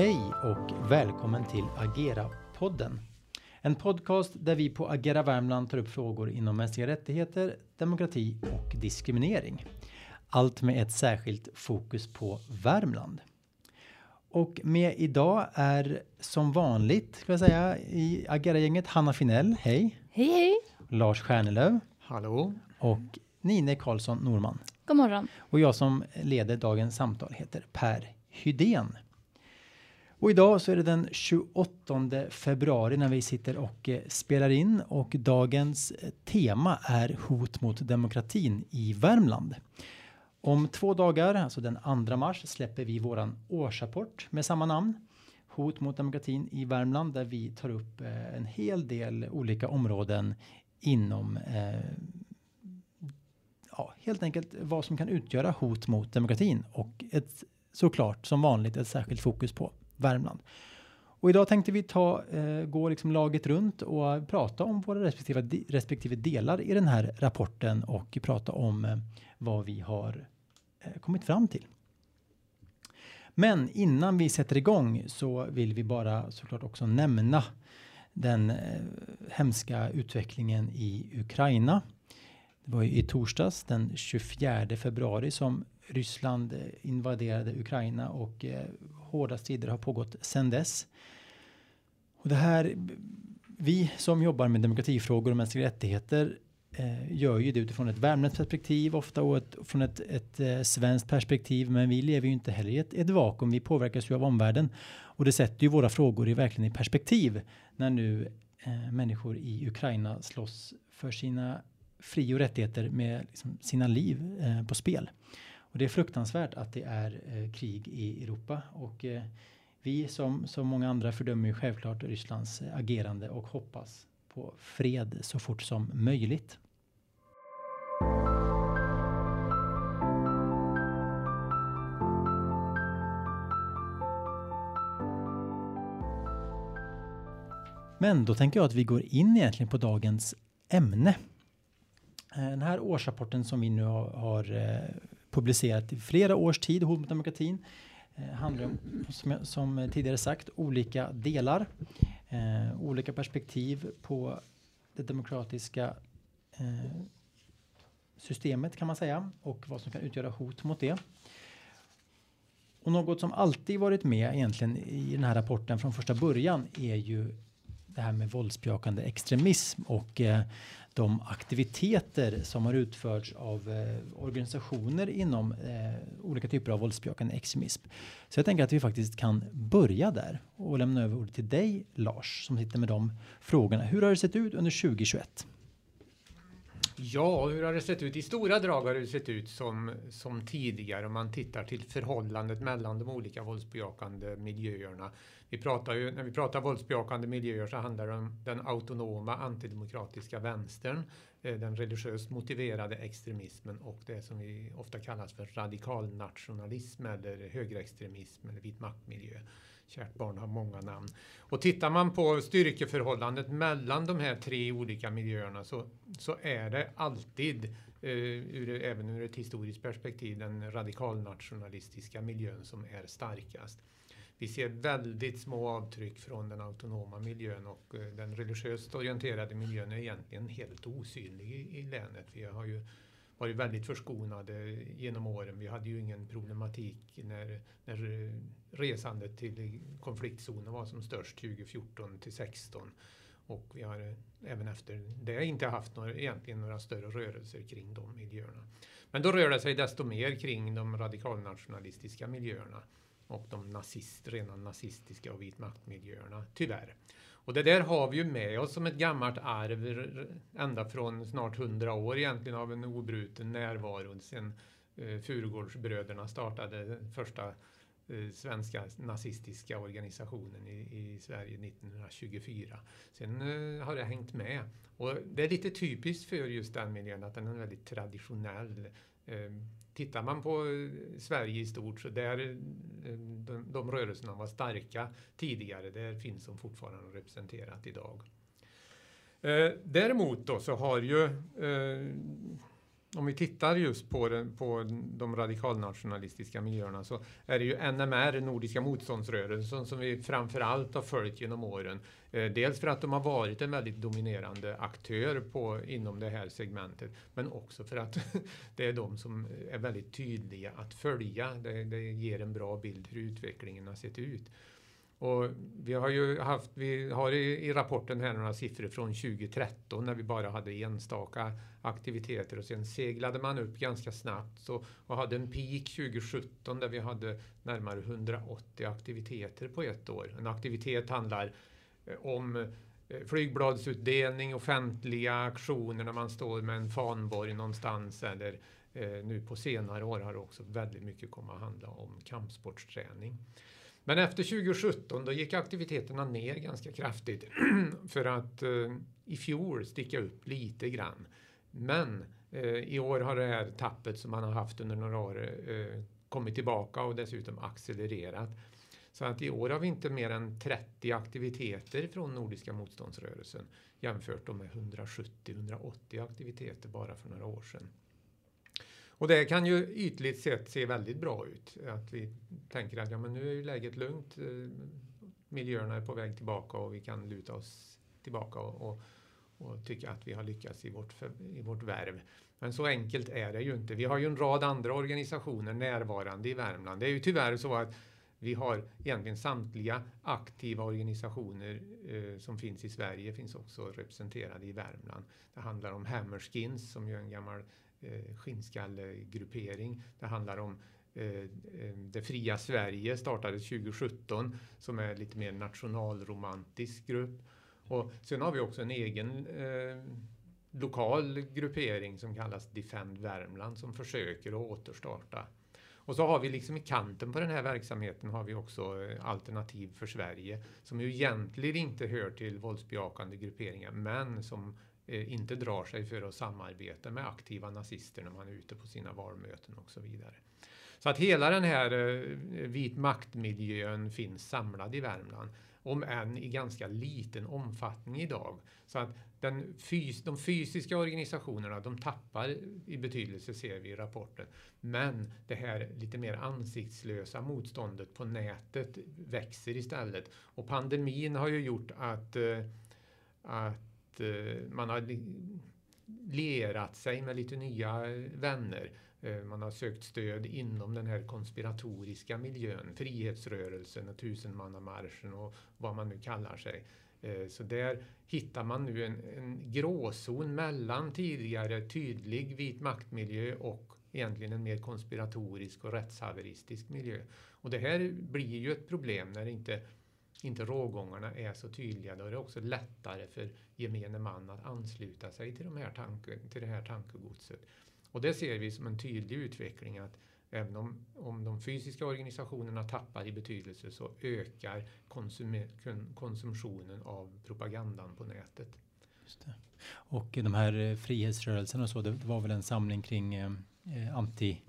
Hej och välkommen till Agera-podden. En podcast där vi på Agera Värmland tar upp frågor inom mänskliga rättigheter, demokrati och diskriminering. Allt med ett särskilt fokus på Värmland. Och med idag är som vanligt ska jag säga i Agera-gänget Hanna Finell, hej. Hej hej! Lars Stjärnelöv Hallå? och Nine Karlsson Norman. God morgon. Och jag som leder dagens samtal heter Per Hydén. Och idag så är det den 28 februari när vi sitter och eh, spelar in och dagens eh, tema är hot mot demokratin i Värmland. Om två dagar, alltså den 2 mars, släpper vi våran årsrapport med samma namn. Hot mot demokratin i Värmland där vi tar upp eh, en hel del olika områden inom eh, ja, helt enkelt vad som kan utgöra hot mot demokratin och ett såklart som vanligt ett särskilt fokus på Värmland. Och idag tänkte vi ta, eh, gå liksom laget runt och prata om våra respektive, respektive delar i den här rapporten och prata om eh, vad vi har eh, kommit fram till. Men innan vi sätter igång så vill vi bara såklart också nämna den eh, hemska utvecklingen i Ukraina. Det var ju i torsdags den 24 februari som Ryssland eh, invaderade Ukraina och eh, hårda strider har pågått sedan dess. Och det här, vi som jobbar med demokratifrågor och mänskliga rättigheter eh, gör ju det utifrån ett värmländskt perspektiv ofta och ett, från ett, ett eh, svenskt perspektiv. Men vi lever ju inte heller i ett, ett vakuum. Vi påverkas ju av omvärlden och det sätter ju våra frågor i verkligen i perspektiv när nu eh, människor i Ukraina slåss för sina fri och rättigheter med liksom sina liv eh, på spel. Och det är fruktansvärt att det är eh, krig i Europa och eh, vi som, som många andra fördömer ju självklart Rysslands eh, agerande och hoppas på fred så fort som möjligt. Men då tänker jag att vi går in egentligen på dagens ämne. Eh, den här årsrapporten som vi nu har, har eh, publicerat i flera års tid, Hot mot demokratin, eh, handlar om, som, jag- som tidigare sagt, olika delar, eh, olika perspektiv på det demokratiska eh, systemet kan man säga och vad som kan utgöra hot mot det. Och något som alltid varit med egentligen i den här rapporten från första början är ju det här med våldsbejakande extremism och eh, de aktiviteter som har utförts av eh, organisationer inom eh, olika typer av våldsbejakande extremism. Så jag tänker att vi faktiskt kan börja där och lämna över ordet till dig Lars som sitter med de frågorna. Hur har det sett ut under 2021? Ja, hur har det sett ut? I stora drag har det sett ut som, som tidigare om man tittar till förhållandet mellan de olika våldsbejakande miljöerna. Vi pratar ju, när vi pratar våldsbejakande miljöer så handlar det om den autonoma antidemokratiska vänstern, eh, den religiöst motiverade extremismen och det som vi ofta kallas för radikalnationalism eller högerextremism eller vit maktmiljö. Kärt barn har många namn. Och tittar man på styrkeförhållandet mellan de här tre olika miljöerna så, så är det alltid, eh, ur, även ur ett historiskt perspektiv, den radikalnationalistiska miljön som är starkast. Vi ser väldigt små avtryck från den autonoma miljön och eh, den religiöst orienterade miljön är egentligen helt osynlig i, i länet. Vi har ju varit väldigt förskonade genom åren. Vi hade ju ingen problematik när, när resandet till konfliktzonen var som störst 2014 till 16 och vi har även efter det inte haft några, egentligen några större rörelser kring de miljöerna. Men då rör det sig desto mer kring de radikalnationalistiska miljöerna och de nazist, rena nazistiska och vitmaktmiljöerna, tyvärr. Och det där har vi ju med oss som ett gammalt arv ända från snart hundra år egentligen av en obruten närvaro sen eh, Furugårdsbröderna startade första eh, svenska nazistiska organisationen i, i Sverige 1924. Sen eh, har det hängt med. Och det är lite typiskt för just den miljön att den är väldigt traditionell. Eh, tittar man på eh, Sverige i stort så där eh, de, de rörelserna var starka tidigare, där finns de fortfarande representerat idag. Eh, däremot då så har ju eh, om vi tittar just på, den, på de radikalnationalistiska miljöerna så är det ju NMR, Nordiska motståndsrörelsen, som vi framförallt har följt genom åren. Eh, dels för att de har varit en väldigt dominerande aktör på, inom det här segmentet, men också för att det är de som är väldigt tydliga att följa. Det, det ger en bra bild hur utvecklingen har sett ut. Och vi har ju haft, vi har i, i, rapporten här några siffror från 2013 när vi bara hade enstaka aktiviteter och sen seglade man upp ganska snabbt så, och hade en peak 2017 där vi hade närmare 180 aktiviteter på ett år. En aktivitet handlar eh, om eh, flygbladsutdelning, offentliga aktioner när man står med en fanborg någonstans eller eh, nu på senare år har det också väldigt mycket kommit att handla om kampsportsträning. Men efter 2017 då gick aktiviteterna ner ganska kraftigt för att eh, i fjol sticka upp lite grann. Men eh, i år har det här tappet som man har haft under några år eh, kommit tillbaka och dessutom accelererat. Så att i år har vi inte mer än 30 aktiviteter från Nordiska motståndsrörelsen jämfört med 170-180 aktiviteter bara för några år sedan. Och det kan ju ytligt sett se väldigt bra ut. Att vi tänker att ja, men nu är ju läget lugnt. Eh, miljöerna är på väg tillbaka och vi kan luta oss tillbaka och, och, och tycka att vi har lyckats i vårt, i vårt värv. Men så enkelt är det ju inte. Vi har ju en rad andra organisationer närvarande i Värmland. Det är ju tyvärr så att vi har egentligen samtliga aktiva organisationer eh, som finns i Sverige finns också representerade i Värmland. Det handlar om Hammerskins som ju är en gammal eh, skinnskallegruppering. Det handlar om eh, eh, Det fria Sverige startades 2017 som är lite mer nationalromantisk grupp. Och sen har vi också en egen eh, lokal gruppering som kallas Defend Värmland som försöker att återstarta. Och så har vi liksom i kanten på den här verksamheten har vi också eh, Alternativ för Sverige som ju egentligen inte hör till våldsbejakande grupperingar men som Eh, inte drar sig för att samarbeta med aktiva nazister när man är ute på sina valmöten och så vidare. Så att hela den här eh, vit maktmiljön finns samlad i Värmland, om än i ganska liten omfattning idag. Så att den fys de fysiska organisationerna de tappar i betydelse ser vi i rapporten. Men det här lite mer ansiktslösa motståndet på nätet växer istället. Och pandemin har ju gjort att, eh, att att Eh, man har lerat sig med lite nya vänner. Eh, man har sökt stöd inom den här konspiratoriska miljön, frihetsrörelsen, tusenmannamarschen och vad man nu kallar sig. Eh, så där hittar man nu en, en gråzon mellan tidigare tydlig vit maktmiljö och egentligen en mer konspiratorisk och rättshaveristisk miljö. Och det här blir ju ett problem när inte inte rågångarna är så tydliga, då är det också lättare för gemene man att ansluta sig till, de här tanke, till det här tankegodset. Och det ser vi som en tydlig utveckling att även om, om de fysiska organisationerna tappar i betydelse så ökar konsum, konsumtionen av propagandan på nätet. Och de här eh, frihetsrörelserna och så, det var väl en samling kring eh, eh anti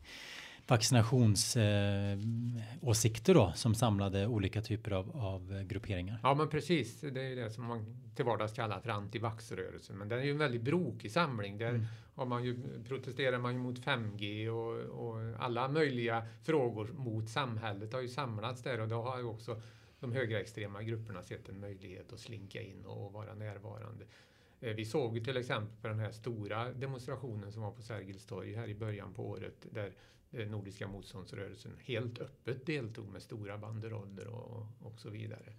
vaccinationsåsikter eh, då som samlade olika typer av, av grupperingar. Ja men precis, det är det som man till vardags kallar för antivaxrörelsen. Men den är ju en väldigt brokig samling. Där mm. har man ju, protesterar man ju mot 5G och, och, alla möjliga frågor mot samhället har ju samlats där och då har ju också de högerextrema grupperna sett en möjlighet att slinka in och vara närvarande. Eh, vi såg till exempel på den här stora demonstrationen som var på Sergels torg här i början på året där Nordiska motståndsrörelsen helt öppet deltog med stora banderoller och, och så vidare.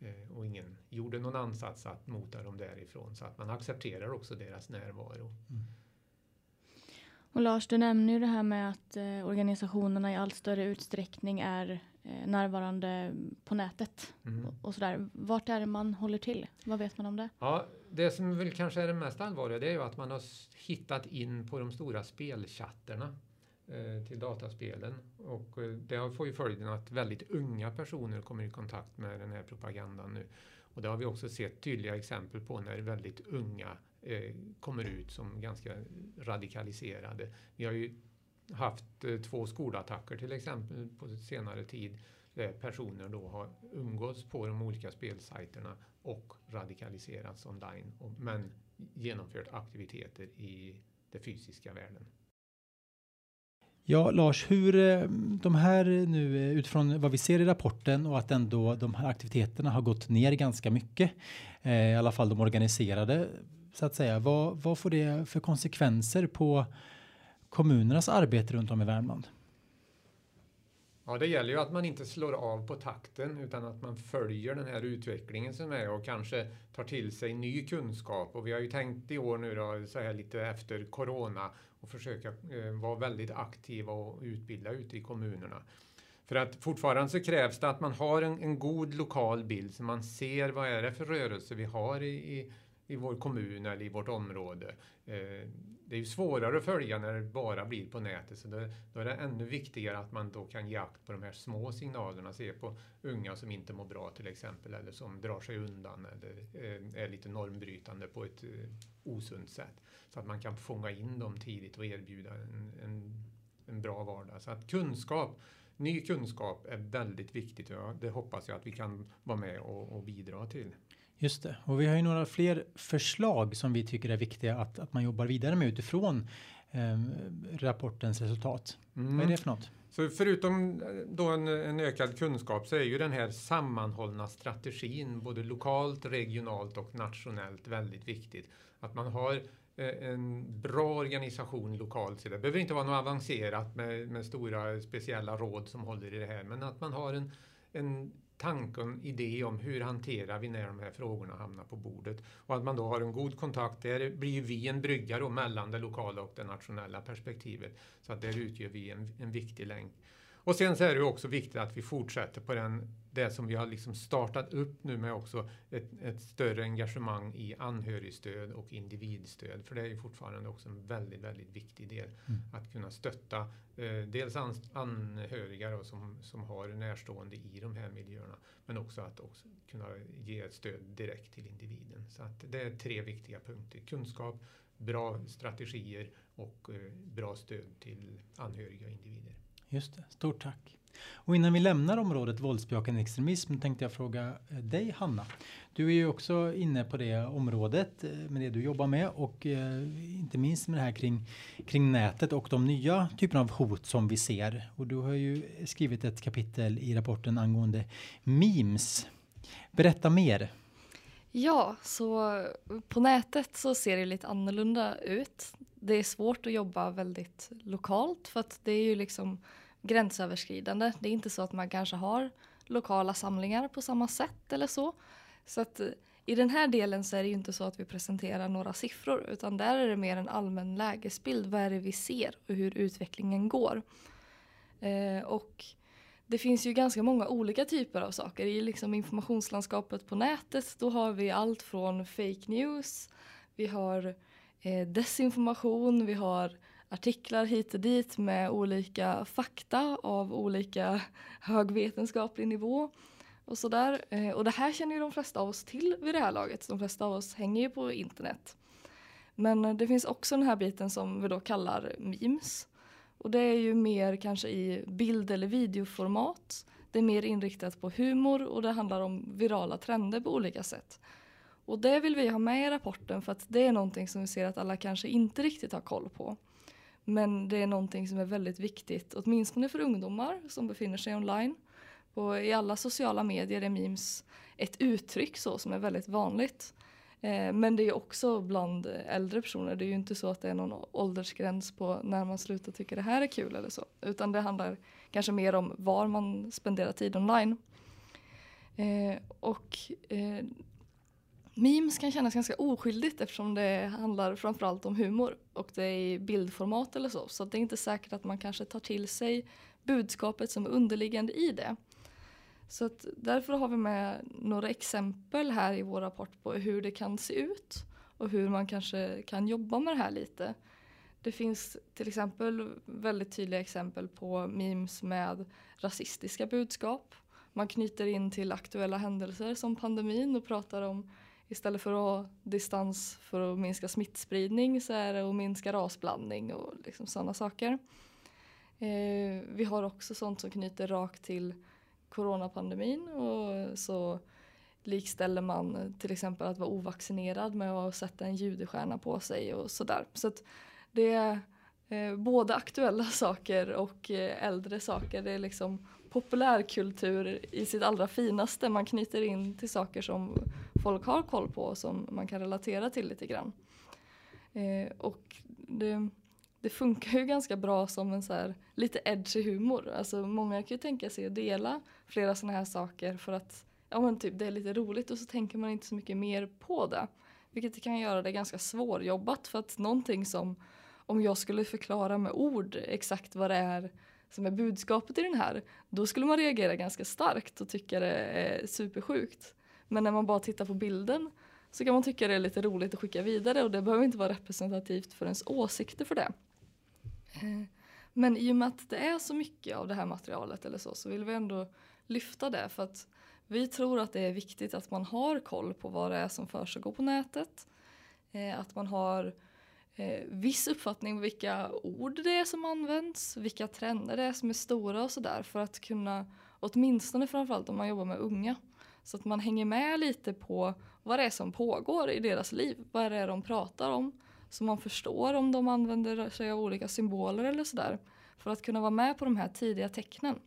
Eh, och ingen gjorde någon ansats att mota dem därifrån så att man accepterar också deras närvaro. Mm. Och Lars, du nämner ju det här med att eh, organisationerna i allt större utsträckning är eh, närvarande på nätet mm. och, och sådär. Vart är det man håller till? Vad vet man om det? Ja, det som väl kanske är det mest allvarliga det är ju att man har hittat in på de stora spelchatterna Eh, Eh, till dataspelen. Och eh, det får ju följden att väldigt unga personer kommer i kontakt med den här propagandan nu. Och det har vi också sett tydliga exempel på när väldigt unga eh, kommer ut som ganska radikaliserade. Vi har ju haft eh, två skolattacker till exempel på senare tid där personer då har umgåtts på de olika spelsajterna och radikaliserats online och, men genomfört aktiviteter i den fysiska världen. Ja, Lars, hur eh, de här nu eh, utifrån vad vi ser i rapporten och att ändå de här aktiviteterna har gått ner ganska mycket, eh, i alla fall de organiserade så att säga. Vad, vad får det för konsekvenser på kommunernas arbete runt om i Värmland? Ja, det gäller ju att man inte slår av på takten utan att man följer den här utvecklingen som är och kanske tar till sig ny kunskap. Och vi har ju tänkt i år nu då, så här lite efter corona och försöka eh, vara väldigt aktiva och utbilda ute i kommunerna. För att fortfarande så krävs det att man har en, en god lokal bild så man ser vad är det för rörelse vi har i, i, i vår kommun eller i vårt område. Eh, det är ju svårare att följa när det bara blir på nätet så det, då är det ännu viktigare att man då kan ge akt på de här små signalerna, se på unga som inte mår bra till exempel eller som drar sig undan eller eh, är lite normbrytande på ett eh, osunt sätt. Så att man kan fånga in dem tidigt och erbjuda en, en, en bra vardag. Så att kunskap, ny kunskap är väldigt viktigt och det hoppas jag att vi kan vara med och, och bidra till. Just det, och vi har ju några fler förslag som vi tycker är viktiga att, att man jobbar vidare med utifrån eh, rapportens resultat. Mm. Vad är det för något? Så förutom eh, då en, en, ökad kunskap så är ju den här sammanhållna strategin både lokalt, regionalt och nationellt väldigt viktigt. Att man har eh, en bra organisation lokalt. Så det behöver inte vara något avancerat med, med stora speciella råd som håller i det här men att man har en, en tanken, idé om hur hanterar vi när de här frågorna hamnar på bordet. Och att man då har en god kontakt, där blir vi en brygga mellan det lokala och det nationella perspektivet. Så att där utgör vi en, en viktig länk. Och sen så är det också viktigt att vi fortsätter på den, det som vi har liksom startat upp nu med också ett, ett större engagemang i anhörigstöd och individstöd. För det är ju fortfarande också en väldigt, väldigt viktig del. Mm. Att kunna stötta eh, dels an, anhöriga då, som, som har närstående i de här miljöerna. Men också att också kunna ge ett stöd direkt till individen. Så att det är tre viktiga punkter. Kunskap, bra strategier och eh, bra stöd till anhöriga individer. Just det, stort tack. Och innan vi lämnar området våldsbejakande extremism tänkte jag fråga eh, dig Hanna. Du är ju också inne på det området eh, med det du jobbar med och eh, inte minst med det här kring, kring nätet och de nya typerna av hot som vi ser. Och du har ju skrivit ett kapitel i rapporten angående memes. Berätta mer. Ja, så på nätet så ser det lite annorlunda ut. Det är svårt att jobba väldigt lokalt för att det är ju liksom gränsöverskridande. Det är inte så att man kanske har lokala samlingar på samma sätt eller så. Så att eh, i den här delen så är det ju inte så att vi presenterar några siffror utan där är det mer en allmän lägesbild. Vad är det vi ser och hur utvecklingen går. Eh, och det finns ju ganska många olika typer av saker. I liksom informationslandskapet på nätet då har vi allt från fake news, vi har eh, desinformation, vi har artiklar hit och dit med olika fakta av olika hög vetenskaplig nivå och sådär. Eh, och det här känner ju de flesta av oss till vid det här laget. De flesta av oss hänger ju på internet. Men eh, det finns också den här biten som vi då kallar memes. Och det är ju mer kanske i bild eller videoformat. Det är mer inriktat på humor och det handlar om virala trender på olika sätt. Och det vill vi ha med i rapporten för att det är någonting som vi ser att alla kanske inte riktigt har koll på. Men det är någonting som är väldigt viktigt, åtminstone för ungdomar som befinner sig online. På, I alla sociala medier är memes ett uttryck så som är väldigt vanligt. Eh, men det är också bland äldre personer. Det är ju inte så att det är någon åldersgräns på när man slutar tycka det här är kul eller så. Utan det handlar kanske mer om var man spenderar tid online. Eh, och eh, Memes kan kännas ganska oskyldigt eftersom det handlar framförallt om humor och det är i bildformat eller så. Så det är inte säkert att man kanske tar till sig budskapet som är underliggande i det. Så att därför har vi med några exempel här i vår rapport på hur det kan se ut och hur man kanske kan jobba med det här lite. Det finns till exempel väldigt tydliga exempel på memes med rasistiska budskap. Man knyter in till aktuella händelser som pandemin och pratar om istället för att ha distans för att minska smittspridning så är det att minska rasblandning och liksom sådana saker. Eh, vi har också sånt som knyter rakt till coronapandemin och så likställer man till exempel att vara ovaccinerad med att sätta en judestjärna på sig och sådär. Så att det Eh, både aktuella saker och eh, äldre saker. Det är liksom populärkultur i sitt allra finaste. Man knyter in till saker som folk har koll på och som man kan relatera till lite grann. Eh, och det, det, funkar ju ganska bra som en så här, lite edgy humor. Alltså många kan ju tänka sig att dela flera sådana här saker för att ja, men typ, det är lite roligt och så tänker man inte så mycket mer på det. Vilket kan göra det ganska svårjobbat för att någonting som om jag skulle förklara med ord exakt vad det är som är budskapet i den här, då skulle man reagera ganska starkt och tycka det är supersjukt. Men när man bara tittar på bilden så kan man tycka det är lite roligt att skicka vidare och det behöver inte vara representativt för ens åsikter för det. Eh, men i och med att det är så mycket av det här materialet eller så, så vill vi ändå lyfta det för att vi tror att det är viktigt att man har koll på vad det är som försiggår på nätet. Eh, att man har eh, viss uppfattning om vilka ord det är som används, vilka trender det är som är stora och sådär för att kunna, åtminstone framförallt om man jobbar med unga, så att man hänger med lite på vad det är som pågår i deras liv, vad det är de pratar om, så man förstår om de använder sig av olika symboler eller sådär, för att kunna vara med på de här tidiga tecknen.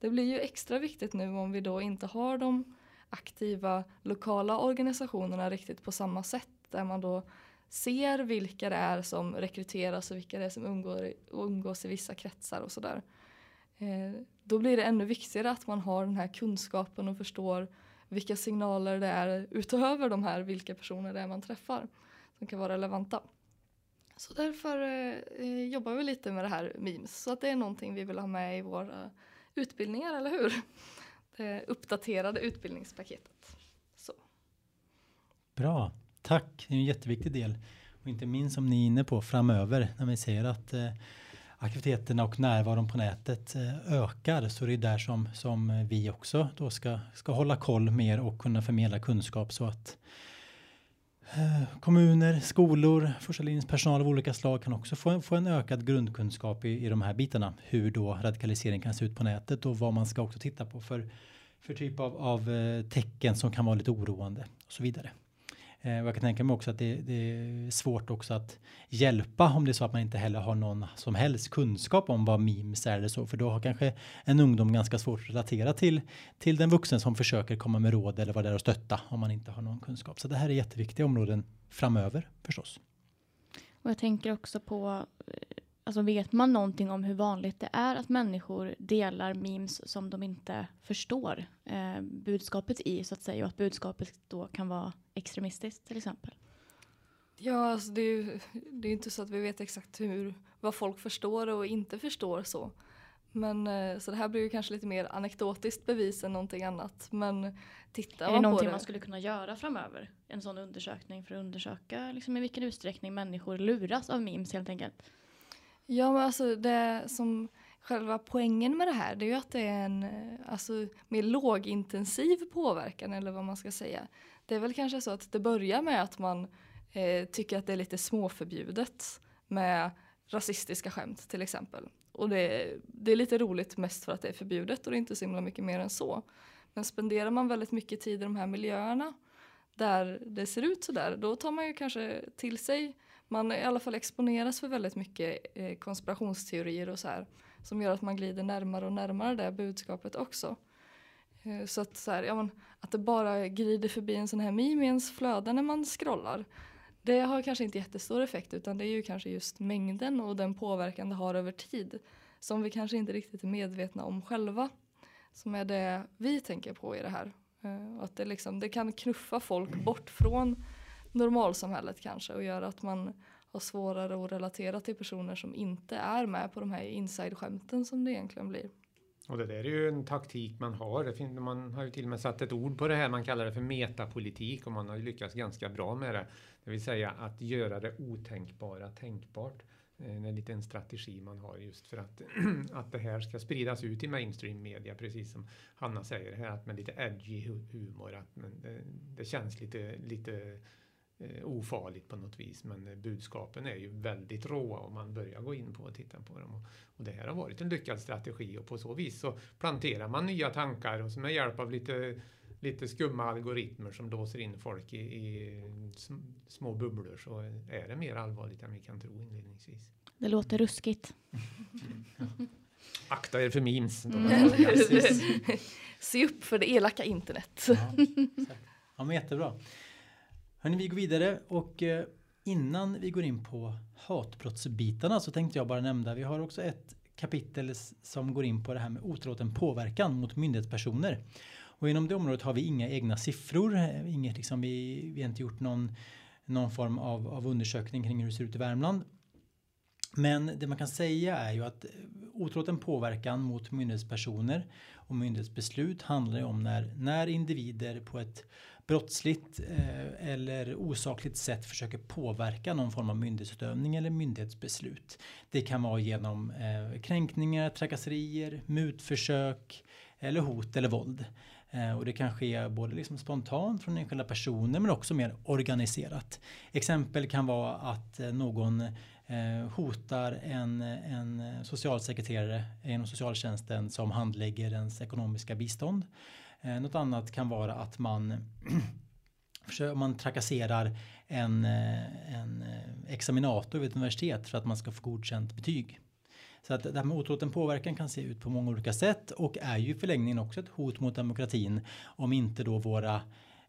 Det blir ju extra viktigt nu om vi då inte har de aktiva lokala organisationerna riktigt på samma sätt, där man då ser vilka det är som rekryteras och vilka det är som umgår, umgås i vissa kretsar och sådär. Eh, då blir det ännu viktigare att man har den här kunskapen och förstår vilka signaler det är utöver de här vilka personer det är man träffar som kan vara relevanta. Så därför eh, eh jobbar vi lite med det här memes så att det är någonting vi vill ha med i våra utbildningar, eller hur? Det uppdaterade utbildningspaketet. Så. Bra. Tack, det är en jätteviktig del. Och inte minst som ni är inne på framöver när vi ser att eh, aktiviteterna och närvaron på nätet eh, ökar så det är där som, som vi också då ska, ska hålla koll mer och kunna förmedla kunskap så att eh, kommuner, skolor, första linjens personal av olika slag kan också få en, få en ökad grundkunskap i, i de här bitarna. Hur då radikalisering kan se ut på nätet och vad man ska också titta på för, för typ av, av eh, tecken som kan vara lite oroande och så vidare. Eh, och jag kan tänka mig också att det, det, är svårt också att hjälpa om det är så att man inte heller har någon som helst kunskap om vad memes är eller så. För då har kanske en ungdom ganska svårt att relatera till, till den vuxen som försöker komma med råd eller vara där och stötta om man inte har någon kunskap. Så det här är jätteviktiga områden framöver förstås. Och jag tänker också på eh, Alltså vet man någonting om hur vanligt det är att människor delar memes som de inte förstår eh, budskapet i så att säga och att budskapet då kan vara extremistiskt till exempel? Ja, alltså det är ju det är inte så att vi vet exakt hur, vad folk förstår och inte förstår så. Men eh, så det här blir ju kanske lite mer anekdotiskt bevis än någonting annat. Men tittar är det någonting det, man skulle kunna göra framöver? En sån undersökning för att undersöka liksom, i vilken utsträckning människor luras av memes helt enkelt? Ja, men alltså det som själva poängen med det här det är ju att det är en eh, alltså, mer lågintensiv påverkan eller vad man ska säga. Det är väl kanske så att det börjar med att man eh, tycker att det är lite småförbjudet med rasistiska skämt till exempel. Och det, det är lite roligt mest för att det är förbjudet och det är inte så himla mycket mer än så. Men spenderar man väldigt mycket tid i de här miljöerna där det ser ut sådär, då tar man ju kanske till sig man i alla fall exponeras för väldigt mycket eh, konspirationsteorier och så här som gör att man glider närmare och närmare det budskapet också. Eh, så att, så här, ja, men, att det bara glider förbi en sån här meme i ens flöde när man scrollar det har kanske inte jättestor effekt utan det är ju kanske just mängden och den påverkan det har över tid som vi kanske inte riktigt är medvetna om själva. Som är det vi tänker på i det här. Eh, att det, liksom, det kan knuffa folk bort från normalsamhället kanske och gör att man har svårare att relatera till personer som inte är med på de här inside-skämten som det egentligen blir. Och det där är ju en taktik man har. Det finns, man har ju till och med satt ett ord på det här. Man kallar det för metapolitik och man har ju lyckats ganska bra med det. Det vill säga att göra det otänkbara tänkbart. Eh, det är en liten strategi man har just för att, att det här ska spridas ut i mainstream media, precis som Hanna säger här, att med lite edgy humor, att det, det känns lite, lite eh, ofarligt på något vis. Men eh, budskapen är ju väldigt råa om man börjar gå in på och titta på dem. Och, och det här har varit en lyckad strategi och på så vis så planterar man nya tankar och så med hjälp av lite lite skumma algoritmer som låser in folk i, i små bubblor så är det mer allvarligt än vi kan tro inledningsvis. Det låter ruskigt. Akta er för memes. Mm. Se upp för det elaka internet. Ja, ja men jättebra. Hörni, vi går vidare och eh, innan vi går in på hatbrottsbitarna så tänkte jag bara nämna, vi har också ett kapitel som går in på det här med otillåten påverkan mot myndighetspersoner. Och inom det området har vi inga egna siffror, eh, inget liksom vi, vi har inte gjort någon, någon form av, av undersökning kring hur det ser ut i Värmland. Men det man kan säga är ju att eh, otillåten påverkan mot myndighetspersoner och myndighetsbeslut handlar ju om när, när individer på ett brottsligt eh, eller osakligt sätt försöker påverka någon form av myndighetsutövning eller myndighetsbeslut. Det kan vara genom eh, kränkningar, trakasserier, mutförsök eller hot eller våld. Eh, och det kan ske både liksom spontant från enskilda personer men också mer organiserat. Exempel kan vara att eh, någon Eh, hotar en, en socialsekreterare inom socialtjänsten som handlägger ens ekonomiska bistånd. Eh, något annat kan vara att man man trakasserar en, eh, en eh, examinator vid ett universitet för att man ska få godkänt betyg. Så att det här med otillåten påverkan kan se ut på många olika sätt och är ju i förlängningen också ett hot mot demokratin om inte då våra,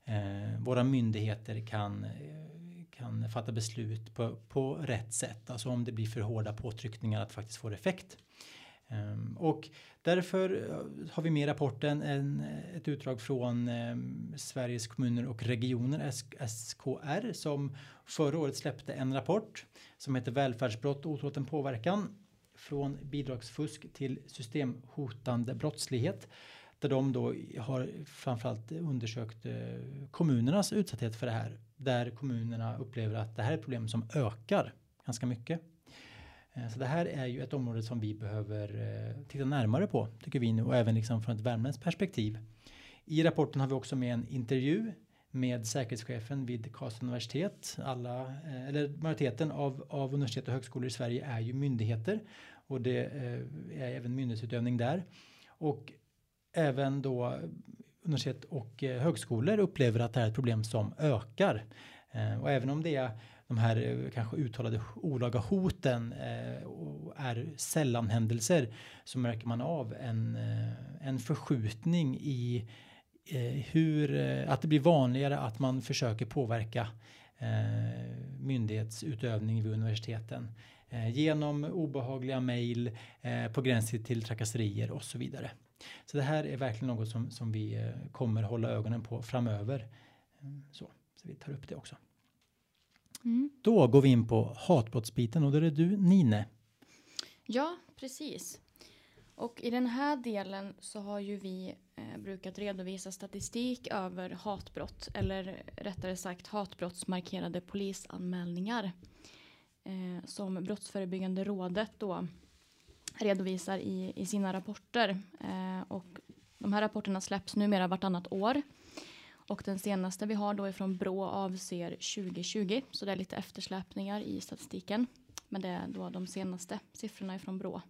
eh, våra myndigheter kan, kan fatta beslut på, på rätt sätt. Alltså om det blir för hårda påtryckningar att faktiskt få effekt. Ehm, och därför eh, har vi med i rapporten en, ett utdrag från ehm, Sveriges kommuner och regioner, SKR, som förra året släppte en rapport som heter Välfärdsbrott och otillåten påverkan från bidragsfusk till systemhotande brottslighet. Där de då har framförallt undersökt eh, kommunernas utsatthet för det här. Där kommunerna upplever att det här är ett problem som ökar ganska mycket. Eh, så det här är ju ett område som vi behöver eh, titta närmare på tycker vi nu och även liksom från ett värmländskt perspektiv. I rapporten har vi också med en intervju med säkerhetschefen vid Karlstad universitet. Alla, eh, eller majoriteten av, av universitet och högskolor i Sverige är ju myndigheter och det är även myndighetsutövning där. Och även då universitet och eh, högskolor upplever att det här är ett problem som ökar. Eh, och även om det är de här eh, kanske uttalade olaga hoten är sällan händelser så märker man av en, en förskjutning i hur att det blir vanligare att man försöker påverka myndighetsutövning vid universiteten genom obehagliga mejl på gränsen till trakasserier och så vidare. Så det här är verkligen något som, som vi kommer hålla ögonen på framöver. Så, så vi tar upp det också. Mm. Då går vi in på hatbrottsbiten och då är det du Nine. Ja, precis. Och i den här delen så har ju vi eh, brukat redovisa statistik över hatbrott eller rättare sagt hatbrottsmarkerade polisanmälningar eh, som Brottsförebyggande rådet då redovisar i, i sina rapporter. Eh, och de här rapporterna släpps numera vartannat år och den senaste vi har då ifrån Brå avser 2020. Så det är lite eftersläpningar i statistiken. Men det är då de senaste siffrorna ifrån Brå.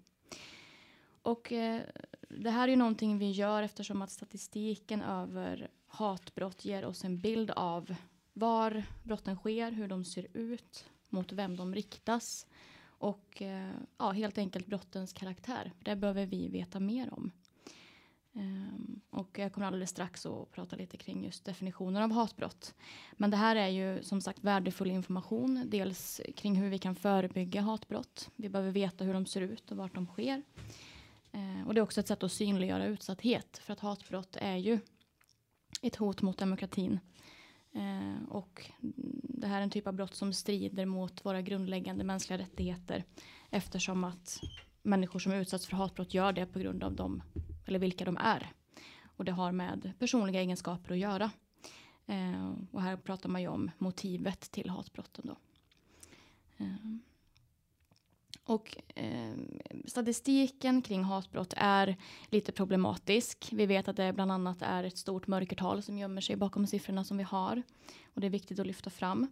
Och eh, det här är ju någonting vi gör eftersom att statistiken över hatbrott ger oss en bild av var brotten sker, hur de ser ut, mot vem de riktas och eh, ja, helt enkelt brottens karaktär. Det behöver vi veta mer om. Um, och jag kommer alldeles strax att prata lite kring just definitionen av hatbrott. Men det här är ju som sagt värdefull information. Dels kring hur vi kan förebygga hatbrott. Vi behöver veta hur de ser ut och vart de sker. Uh, och det är också ett sätt att synliggöra utsatthet. För att hatbrott är ju ett hot mot demokratin. Eh, och det här är en typ av brott som strider mot våra grundläggande mänskliga rättigheter. Eftersom att människor som utsatts för hatbrott gör det på grund av dem eller vilka de är. Och det har med personliga egenskaper att göra. Eh, och här pratar man ju om motivet till hatbrotten då. Eh, och eh, statistiken kring hatbrott är lite problematisk. Vi vet att det bland annat är ett stort mörkertal som gömmer sig bakom siffrorna som vi har. Och det är viktigt att lyfta fram.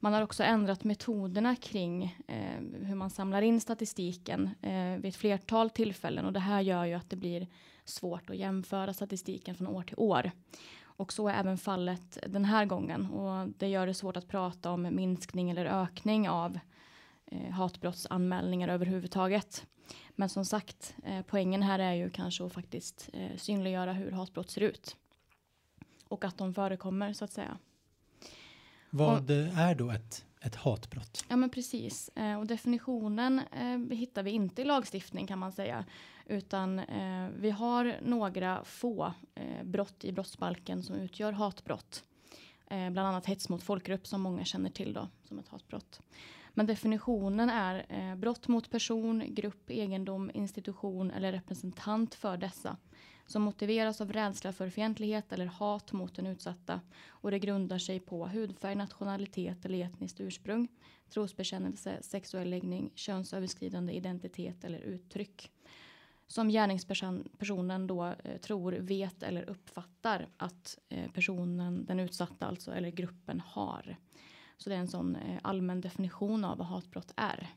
Man har också ändrat metoderna kring eh, hur man samlar in statistiken eh, vid ett flertal tillfällen och det här gör ju att det blir svårt att jämföra statistiken från år till år. Och så är även fallet den här gången och det gör det svårt att prata om minskning eller ökning av eh, hatbrottsanmälningar överhuvudtaget. Men som sagt, eh, poängen här är ju kanske att faktiskt eh, synliggöra hur hatbrott ser ut. Och att de förekommer så att säga. Vad är då ett, ett hatbrott? Ja men precis. Eh, och definitionen eh, hittar vi inte i lagstiftning kan man säga. Utan eh, vi har några få eh, brott i brottsbalken som utgör hatbrott. Bland annat hets mot folkgrupp som många känner till då som ett hatbrott. Men definitionen är eh, brott mot person, grupp, egendom, institution eller representant för dessa som motiveras av rädsla för fientlighet eller hat mot den utsatta och det grundar sig på hudfärg, nationalitet eller etniskt ursprung, trosbekännelse, sexuell läggning, könsöverskridande identitet eller uttryck som gärningspersonen då eh, tror, vet eller uppfattar att eh, personen, den utsatta alltså, eller gruppen har. Så det är en sån eh, allmän definition av vad hatbrott är.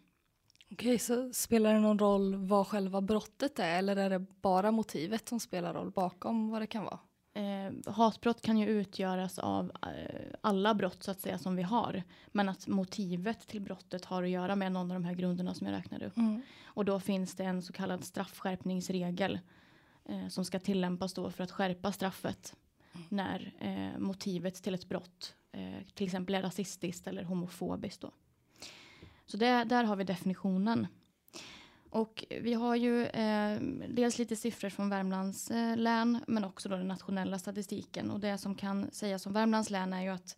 Okej, så spelar det någon roll vad själva brottet är eller är det bara motivet som spelar roll bakom vad det kan vara? Eh, hatbrott kan ju utgöras av eh, alla brott så att säga som vi har. Men att motivet till brottet har att göra med någon av de här grunderna som jag räknade upp. Mm. Och då finns det en så kallad straffskärpningsregel eh, som ska tillämpas då för att skärpa straffet Mm. när eh, motivet till ett brott eh, till exempel är rasistiskt eller homofobiskt då. Så det, där har vi definitionen. Och vi har ju eh, dels lite siffror från Värmlands eh, län men också då den nationella statistiken. Och det som kan sägas om Värmlands län är ju att,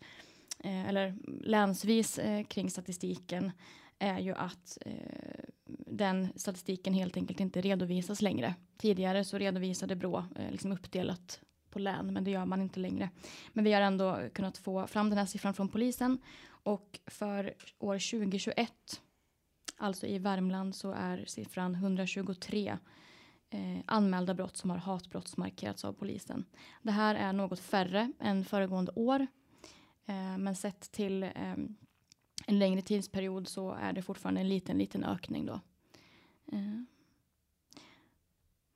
eh, eller länsvis eh, kring statistiken är ju att eh, den statistiken helt enkelt inte redovisas längre. Tidigare så redovisade Brå eh, liksom uppdelat på län men det gör man inte längre. Men vi har ändå kunnat få fram den här siffran från polisen och för år 2021 Alltså i Värmland så är siffran 123 eh, anmälda brott som har hatbrottsmarkerats av polisen. Det här är något färre än föregående år. Eh, men sett till eh, en längre tidsperiod så är det fortfarande en liten, liten ökning då. Eh.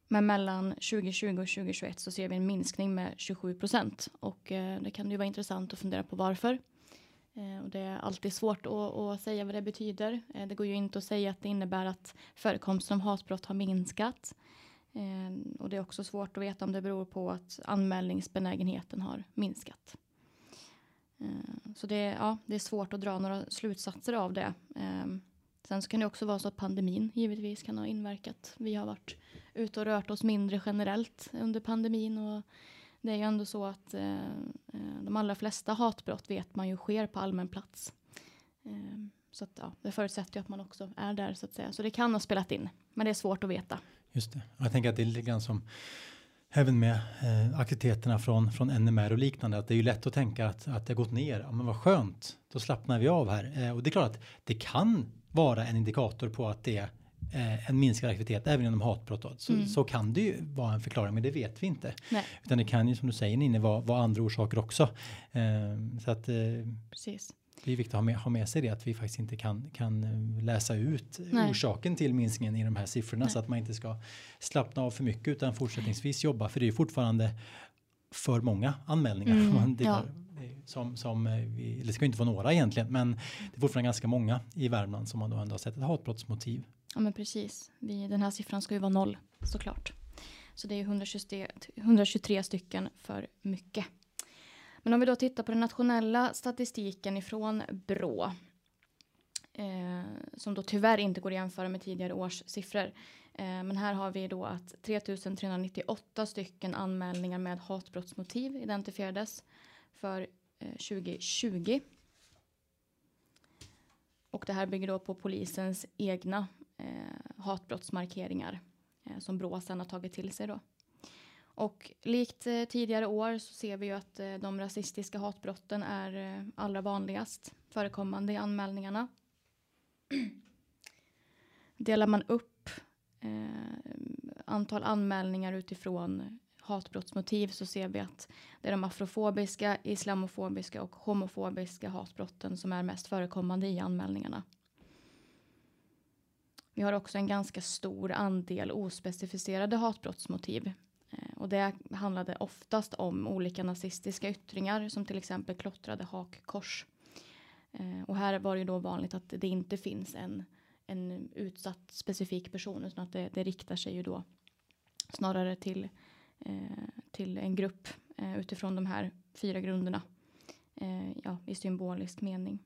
Men mellan 2020 och 2021 så ser vi en minskning med 27 procent. Och eh, det kan ju vara intressant att fundera på varför. Eh, och det är alltid svårt att, att säga vad det betyder. Eh, det går ju inte att säga att det innebär att förekomsten av hatbrott har minskat. Eh, och det är också svårt att veta om det beror på att anmälningsbenägenheten har minskat. Eh, så det, ja, det är svårt att dra några slutsatser av det. Eh, Sen så kan det också vara så att pandemin givetvis kan ha inverkat. Vi har varit ute och rört oss mindre generellt under pandemin och det är ju ändå så att eh, eh, de allra flesta hatbrott vet man ju sker på allmän plats. Eh, så att, ja, det förutsätter ju att man också är där så att säga. Så det kan ha spelat in, men det är svårt att veta. Just det. Jag tänker att det är lite grann som även med eh, aktiviteterna från, från NMR och liknande, att det är ju lätt att tänka att, att det har gått ner. Ja, men vad skönt, då slappnar vi av här. Eh, och det är klart att det kan vara en indikator på att det är eh, en minskad aktivitet även inom hatbrott. Så, Mm. så kan det ju vara en förklaring, men det vet vi inte. Nej. Utan det kan ju som du säger Ninni vara, vara andra orsaker också. Eh, så att eh, Precis. det är viktigt att ha med, ha med sig det att vi faktiskt inte kan, kan läsa ut Nej. orsaken till minskningen i de här siffrorna Nej. så att man inte ska slappna av för mycket utan fortsättningsvis jobba för det är ju fortfarande för många anmälningar. Mm, ja. som, som eh, vi, det ska ju inte vara några egentligen men det är fortfarande ganska många i Värmland som man då ändå har sett ett hatbrottsmotiv. Ja men precis. Vi, den här siffran ska ju vara noll såklart. Så det är 123, 123 stycken för mycket. Men om vi då tittar på den nationella statistiken ifrån Brå. Eh, som då tyvärr inte går att jämföra med tidigare års siffror. Eh, men här har vi då att 3398 stycken anmälningar med hatbrottsmotiv identifierades för eh, 2020. Och det här bygger då på polisens egna eh, hatbrottsmarkeringar eh, som Brå sen har tagit till sig då. Och likt eh, tidigare år så ser vi ju att eh, de rasistiska hatbrotten är eh, allra vanligast förekommande i anmälningarna. Delar man upp eh, antal anmälningar utifrån hatbrottsmotiv så ser vi att det är de afrofobiska, islamofobiska och homofobiska hatbrotten som är mest förekommande i anmälningarna. Vi har också en ganska stor andel ospecificerade hatbrottsmotiv. Eh, och det handlade oftast om olika nazistiska yttringar som till exempel klottrade hakkors. Eh, och här var det ju då vanligt att det inte finns en, en utsatt specifik person utan att det, det riktar sig ju då snarare till, eh, till en grupp eh, utifrån de här fyra grunderna eh, ja, i symbolisk mening.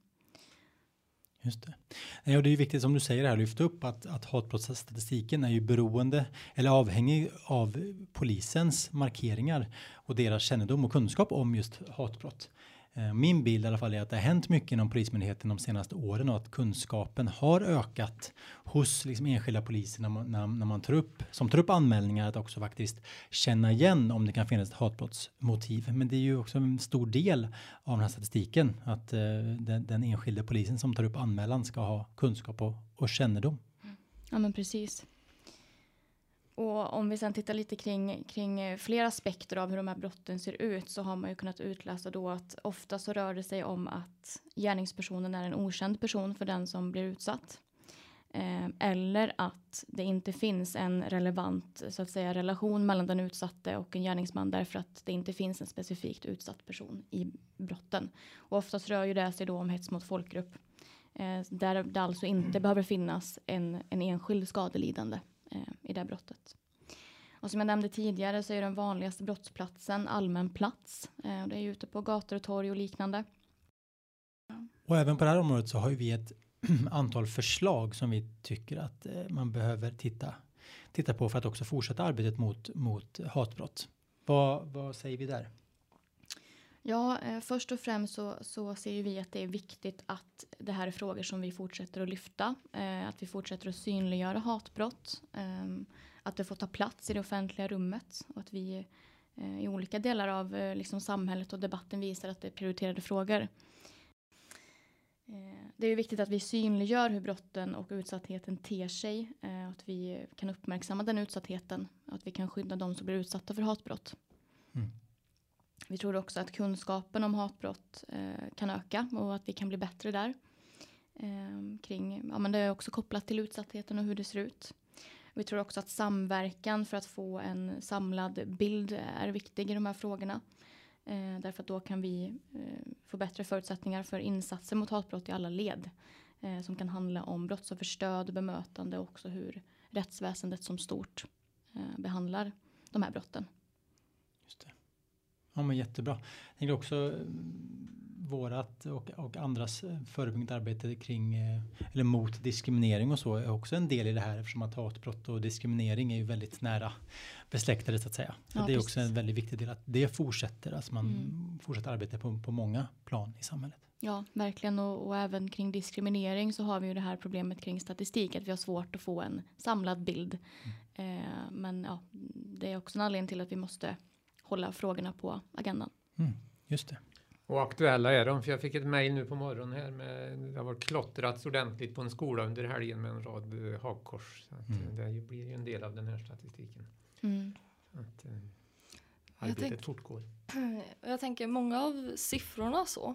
Just det. Ja, det är ju viktigt som du säger här, lyfta upp att, att hatbrottsstatistiken är ju beroende eller avhängig av polisens markeringar och deras kännedom och kunskap om just hatbrott. Eh, min bild i alla fall är att det har hänt mycket inom Polismyndigheten de senaste åren och att kunskapen har ökat hos liksom enskilda poliser när man, när, när man tar upp, som tar upp anmälningar att också faktiskt känna igen om det kan finnas ett hatbrottsmotiv. Men det är ju också en stor del av den här statistiken att eh, den, den enskilda polisen som tar upp anmälan ska ha kunskap och, och kännedom. Ja men precis. Och om vi sen tittar lite kring, kring eh, fler aspekter av hur de här brotten ser ut så har man ju kunnat utläsa då att ofta så rör det sig om att gärningspersonen är en okänd person för den som blir utsatt. Eh, eller att det inte finns en relevant så att säga relation mellan den utsatte och en gärningsman därför att det inte finns en specifikt utsatt person i brotten. Och oftast rör ju det sig då om hets mot folkgrupp. Eh, där det alltså inte behöver finnas en, en enskild skadelidande Eh, i det här brottet. Och som jag nämnde tidigare så är den vanligaste brottsplatsen allmän plats. Eh, det är ute på gator och torg och liknande. Och även på det här området så har ju vi ett antal förslag som vi tycker att eh, man behöver titta, titta på för att också fortsätta arbetet mot, mot hatbrott. Vad, vad säger vi där? Ja, eh, först och främst så, så ser vi att det är viktigt att det här är frågor som vi fortsätter att lyfta. Eh, att vi fortsätter att synliggöra hatbrott. Eh, att det får ta plats i det offentliga rummet. Och att vi eh, i olika delar av eh, liksom samhället och debatten visar att det är prioriterade frågor. Eh, det är viktigt att vi synliggör hur brotten och utsattheten ter sig. Eh, att vi kan uppmärksamma den utsattheten. Att vi kan skydda de som blir utsatta för hatbrott. Vi tror också att kunskapen om hatbrott eh, kan öka och att vi kan bli bättre där. Eh, kring, ja, men det är också kopplat till utsattheten och hur det ser ut. Vi tror också att samverkan för att få en samlad bild är viktig i de här frågorna. Eh, därför att då kan vi eh, få bättre förutsättningar för insatser mot hatbrott i alla led. Eh, som kan handla om brottsofferstöd, bemötande och också hur rättsväsendet som stort eh, behandlar de här brotten. Ja men jättebra. Jag tänker också mm, vårat och, och andras eh, förebyggande arbete kring eh, eller mot diskriminering och så är också en del i det här eftersom att hatbrott och diskriminering är ju väldigt nära besläktade så att säga. Så ja, det är precis. också en väldigt viktig del att det fortsätter, att man mm. fortsätter arbeta på, på många plan i samhället. Ja, verkligen och, och, även kring diskriminering så har vi ju det här problemet kring statistik att vi har svårt att få en samlad bild. Mm. Eh, men ja, det är också en anledning till att vi måste hålla frågorna på agendan. Mm, just det. Och aktuella är de, för jag fick ett mejl nu på morgonen här med, det har varit klottrats ordentligt på en skola under helgen med en rad eh, hakkors. Så att, mm. Det blir ju en del av den här statistiken. Mm. Att, eh, arbetet tänk, fortgår. Jag tänker många av siffrorna så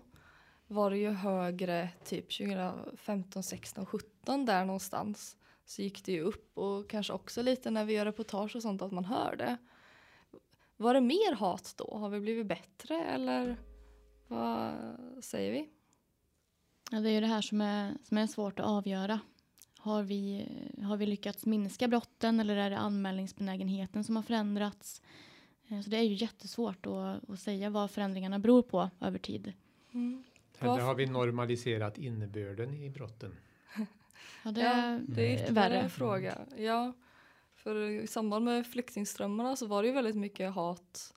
var det ju högre typ 2015, 16, 17 där någonstans. Så gick det ju upp och kanske också lite när vi gör reportage och sånt att man hör det. Var det mer hat då? Har vi blivit bättre eller vad säger vi? Ja, det är ju det här som är, som är svårt att avgöra. Har vi, har vi lyckats minska brotten eller är det anmälningsbenägenheten som har förändrats? Eh, så det är ju jättesvårt att, att säga vad förändringarna beror på över tid. Mm. Eller har vi normaliserat innebörden i brotten? Ja, det, ja, det är ytterligare en fråga. Ja, för i samband med flyktingströmmarna så var det ju väldigt mycket hat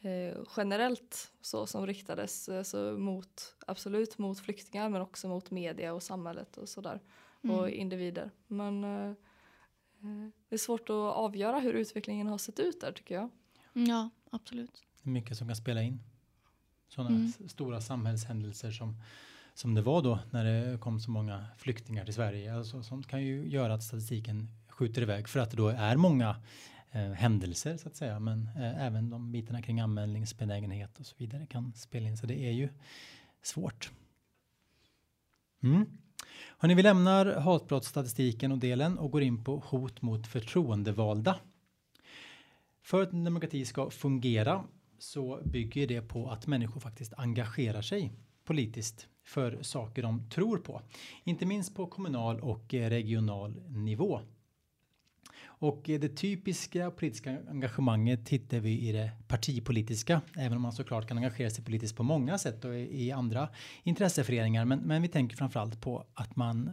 eh, generellt så som riktades alltså mot, absolut mot flyktingar men också mot media och samhället och sådär. Mm. Och individer. Men eh, eh, det är svårt att avgöra hur utvecklingen har sett ut där tycker jag. Ja, absolut. Det är mycket som kan spela in. Sådana mm. stora samhällshändelser som som det var då när det kom så många flyktingar till Sverige. Alltså, sånt kan ju göra att statistiken skjuter iväg för att det då är många eh, händelser så att säga. Men eh, även de bitarna kring anmälningsbenägenhet och så vidare kan spela in. Så det är ju svårt. Mm. Hörrni, vi lämnar hatbrottsstatistiken och delen och går in på hot mot förtroendevalda. För att demokrati ska fungera så bygger det på att människor faktiskt engagerar sig politiskt för saker de tror på. Inte minst på kommunal och eh, regional nivå. Och det typiska politiska engagemanget hittar vi i det partipolitiska, även om man såklart kan engagera sig politiskt på många sätt och i andra intresseföreningar. Men, men vi tänker framförallt på att man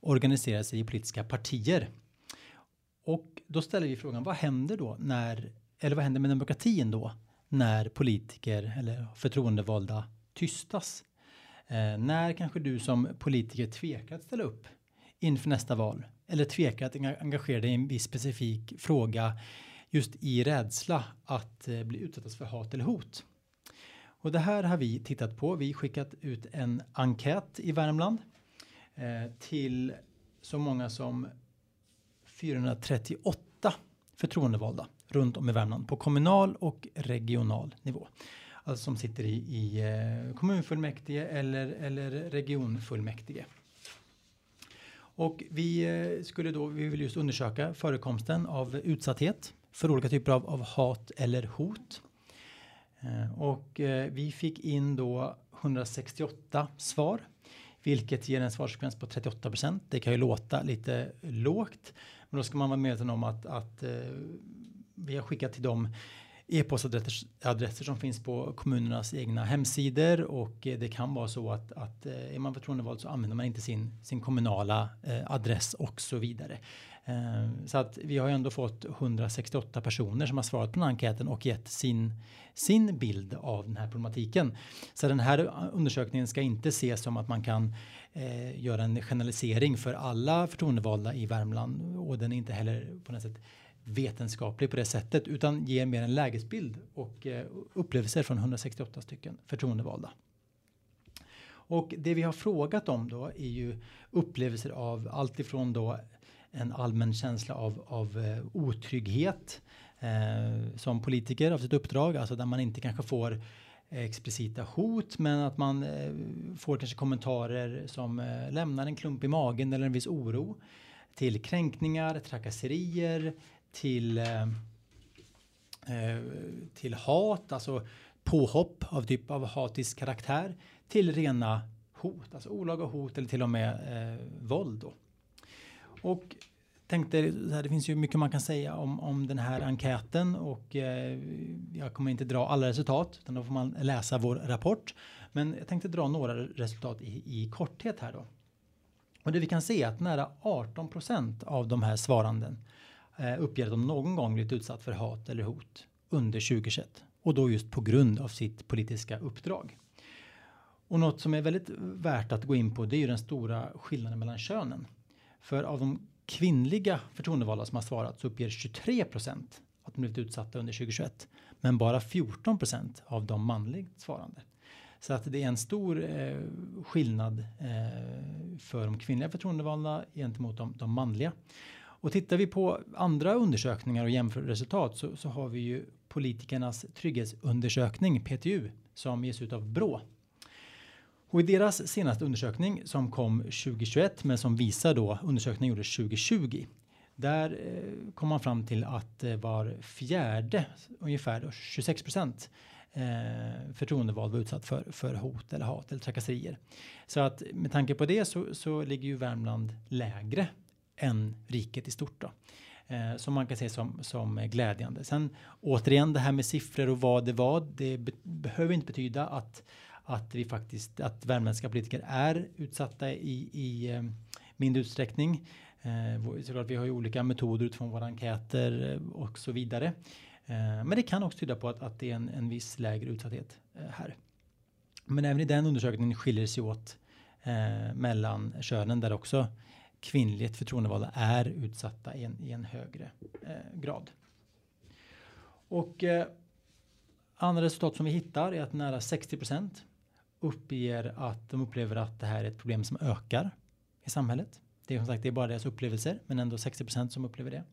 organiserar sig i politiska partier. Och då ställer vi frågan, vad händer då när, eller vad händer med demokratin då när politiker eller förtroendevalda tystas? Eh, när kanske du som politiker tvekar att ställa upp inför nästa val eller tvekar att engagera dig i en viss specifik fråga just i rädsla att eh, bli utsatt för hat eller hot. Och det här har vi tittat på. Vi skickat ut en enkät i Värmland eh, till så många som 438 förtroendevalda runt om i Värmland på kommunal och regional nivå. Alltså som sitter i, i eh, kommunfullmäktige eller, eller regionfullmäktige. Och vi eh, skulle då, vi vill just undersöka förekomsten av utsatthet för olika typer av, av hat eller hot. Eh, och eh, vi fick in då 168 svar, vilket ger en svarsfrekvens på 38 procent. Det kan ju låta lite lågt, men då ska man vara medveten om att, att vi har skickat till dem e-postadresser som finns på kommunernas egna hemsidor och eh, det kan vara så att, att eh, är man förtroendevald så använder man inte sin, sin kommunala eh, adress och så vidare. Så att vi har ju ändå fått 168 personer som har svarat på den här enkäten och gett sin, sin bild av den här problematiken. Så den här undersökningen ska inte ses som att man kan eh, göra en generalisering för alla förtroendevalda i Värmland och den är inte heller på något sätt vetenskaplig på det sättet utan ger mer en lägesbild och eh, upplevelser från 168 stycken förtroendevalda. Och det vi har frågat om då är ju upplevelser av allt ifrån då en allmän känsla av, av eh, otrygghet eh, som politiker av sitt uppdrag, alltså där man inte kanske får explicita hot men att man eh, får kanske kommentarer som eh, lämnar en klump i magen eller en viss oro till kränkningar, trakasserier, till, eh, eh, till hat, alltså påhopp av typ av hatisk karaktär till rena hot, alltså olaga hot eller till och med eh, våld. Då. Och tänkte, det finns ju mycket man kan säga om, om den här enkäten och eh, jag kommer inte dra alla resultat utan då får man läsa vår rapport. Men jag tänkte dra några resultat i, i korthet här då. Och det vi kan se är att nära 18 procent av de här svaranden eh, uppger att de någon gång blivit utsatt för hat eller hot under 2021 och då just på grund av sitt politiska uppdrag. Och något som är väldigt värt att gå in på det är ju den stora skillnaden mellan könen. För av de kvinnliga förtroendevalda som har svarat så uppger 23 procent att de blivit utsatta under 2021. Men bara 14 procent av de manligt svarande. Så att det är en stor eh, skillnad eh, för de kvinnliga förtroendevalda gentemot de, de manliga. Och tittar vi på andra undersökningar och jämför resultat så, så har vi ju politikernas trygghetsundersökning PTU som ges ut av Brå. Och i deras senaste undersökning som kom 2021 men som visar då undersökningen gjordes 2020. Där eh, kom man fram till att eh, var fjärde, ungefär 26 procent eh, förtroendevald var utsatt för, för hot eller hat eller trakasserier. Så att med tanke på det så, så ligger ju Värmland lägre än riket i stort. Då. Eh, som man kan se som, som glädjande. Sen återigen det här med siffror och vad det var. Det be behöver inte betyda att, att vi faktiskt att värmländska politiker är utsatta i, i eh, mindre utsträckning. Eh, såklart, vi har ju olika metoder utifrån våra enkäter eh, och så vidare. Eh, men det kan också tyda på att, att det är en, en viss lägre utsatthet eh, här. Men även i den undersökningen skiljer det sig åt mellan könen där också kvinnligt förtroendevalda är utsatta i en, i en högre eh, grad. Och eh, andra resultat som vi hittar är att nära 60% uppger att de upplever att det här är ett problem som ökar i samhället. Det är som sagt det är bara deras upplevelser men ändå 60% som upplever det.